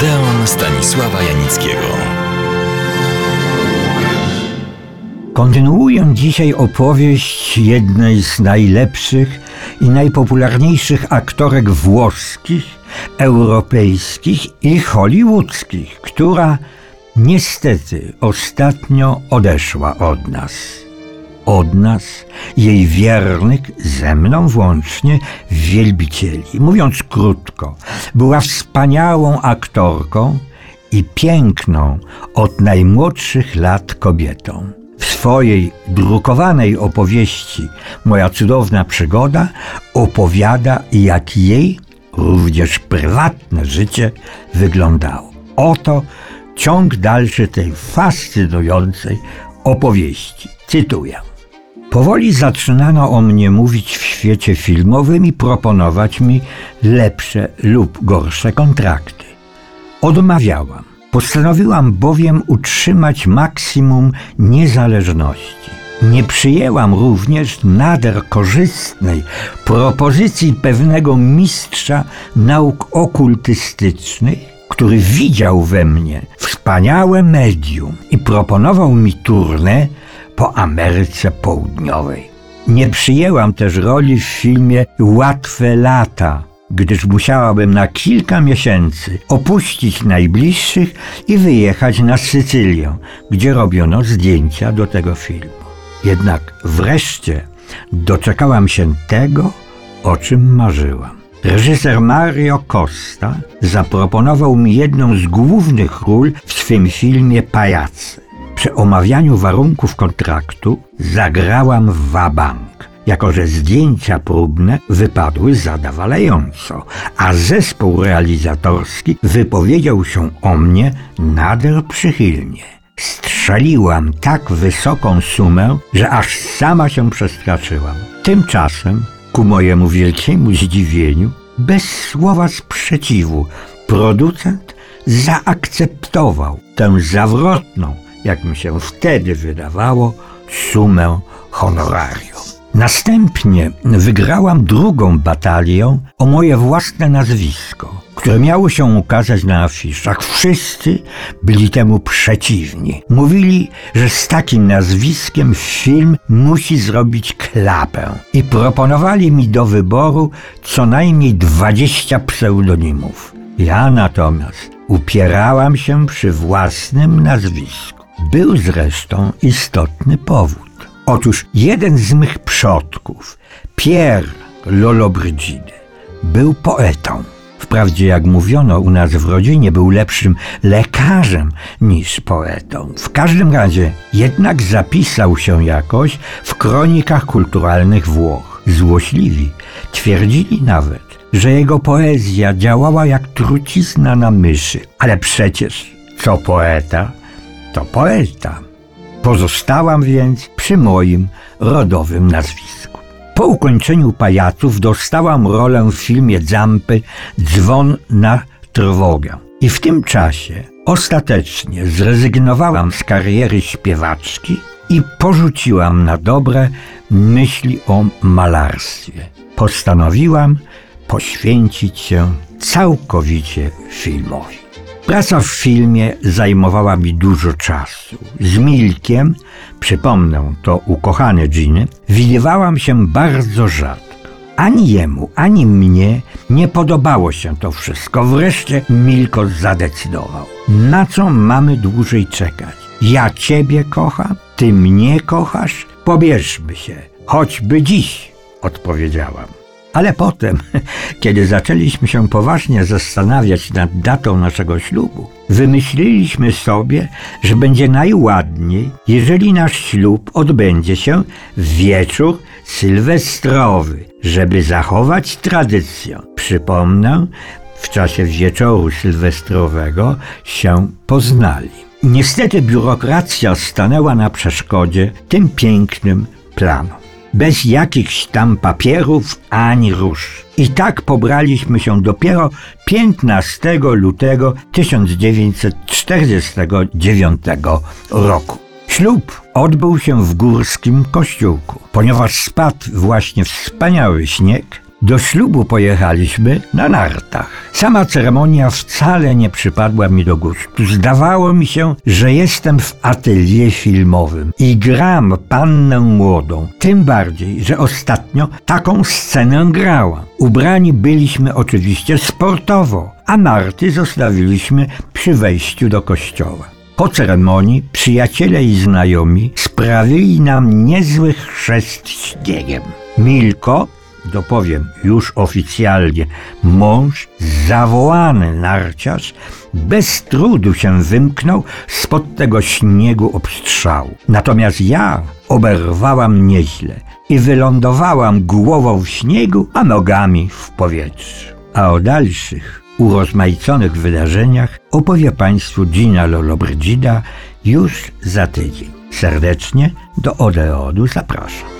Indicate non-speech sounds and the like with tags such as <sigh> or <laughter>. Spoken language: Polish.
Odeon Stanisława Janickiego. Kontynuuję dzisiaj opowieść jednej z najlepszych i najpopularniejszych aktorek włoskich, europejskich i hollywoodzkich, która niestety ostatnio odeszła od nas od nas, jej wiernych, ze mną włącznie, wielbicieli. Mówiąc krótko, była wspaniałą aktorką i piękną od najmłodszych lat kobietą. W swojej drukowanej opowieści Moja cudowna przygoda opowiada, jak jej również prywatne życie wyglądało. Oto ciąg dalszy tej fascynującej opowieści. Cytuję. Powoli zaczynano o mnie mówić w świecie filmowym i proponować mi lepsze lub gorsze kontrakty. Odmawiałam. Postanowiłam bowiem utrzymać maksimum niezależności. Nie przyjęłam również nader korzystnej propozycji pewnego mistrza nauk okultystycznych, który widział we mnie wspaniałe medium i proponował mi turnę po Ameryce Południowej. Nie przyjęłam też roli w filmie Łatwe lata, gdyż musiałabym na kilka miesięcy opuścić najbliższych i wyjechać na Sycylię, gdzie robiono zdjęcia do tego filmu. Jednak wreszcie doczekałam się tego, o czym marzyłam. Reżyser Mario Costa zaproponował mi jedną z głównych ról w swym filmie Pajacy. Przy omawianiu warunków kontraktu zagrałam w wabank, jako że zdjęcia próbne wypadły zadawalająco, a zespół realizatorski wypowiedział się o mnie nader przychylnie. Strzeliłam tak wysoką sumę, że aż sama się przestraszyłam. Tymczasem, ku mojemu wielkiemu zdziwieniu, bez słowa sprzeciwu, producent zaakceptował tę zawrotną, jak mi się wtedy wydawało, sumę honorarium. Następnie wygrałam drugą batalię o moje własne nazwisko, które miało się ukazać na afiszach. Wszyscy byli temu przeciwni. Mówili, że z takim nazwiskiem film musi zrobić klapę i proponowali mi do wyboru co najmniej dwadzieścia pseudonimów. Ja natomiast upierałam się przy własnym nazwisku. Był zresztą istotny powód. Otóż jeden z mych przodków, Pierre Lollobrigide, był poetą. Wprawdzie, jak mówiono u nas w rodzinie, był lepszym lekarzem niż poetą. W każdym razie jednak zapisał się jakoś w kronikach kulturalnych Włoch. Złośliwi twierdzili nawet, że jego poezja działała jak trucizna na myszy. Ale przecież co poeta, to poeta. Pozostałam więc przy moim rodowym nazwisku. Po ukończeniu pajaców dostałam rolę w filmie Zampy Dzwon na trwogę. I w tym czasie ostatecznie zrezygnowałam z kariery śpiewaczki i porzuciłam na dobre myśli o malarstwie. Postanowiłam poświęcić się całkowicie filmowi. Praca w filmie zajmowała mi dużo czasu. Z Milkiem, przypomnę to ukochane Ginny, widywałam się bardzo rzadko. Ani jemu, ani mnie nie podobało się to wszystko. Wreszcie Milko zadecydował. Na co mamy dłużej czekać? Ja ciebie kocham, ty mnie kochasz? Pobierzmy się, choćby dziś, odpowiedziałam. Ale potem, <laughs> kiedy zaczęliśmy się poważnie zastanawiać nad datą naszego ślubu, wymyśliliśmy sobie, że będzie najładniej, jeżeli nasz ślub odbędzie się w wieczór sylwestrowy, żeby zachować tradycję. Przypomnę, w czasie wieczoru sylwestrowego się poznali. Niestety biurokracja stanęła na przeszkodzie tym pięknym planom bez jakichś tam papierów ani róż. I tak pobraliśmy się dopiero 15 lutego 1949 roku. Ślub odbył się w górskim kościółku. Ponieważ spadł właśnie wspaniały śnieg, Do ślubu pojechaliśmy na nartach. Sama ceremonia wcale nie przypadła mi do gustu. Zdawało mi się, że jestem w atelier filmowym i gram pannę młodą. Tym bardziej, że ostatnio taką scenę grałam. Ubrani byliśmy oczywiście sportowo, a narty zostawiliśmy przy wejściu do kościoła. Po ceremonii przyjaciele i znajomi sprawili nam niezły chrzest śniegiem. Milko, dopowiem już oficjalnie, mąż, zawołany narciarz, bez trudu się wymknął spod tego śniegu obstrzału. Natomiast ja oberwałam nieźle i wylądowałam głową w śniegu, a nogami w powietrzu. A o dalszych urozmaiconych wydarzeniach opowie Państwu Gina Lollobrigida już za tydzień. Serdecznie do Odeodu zapraszam.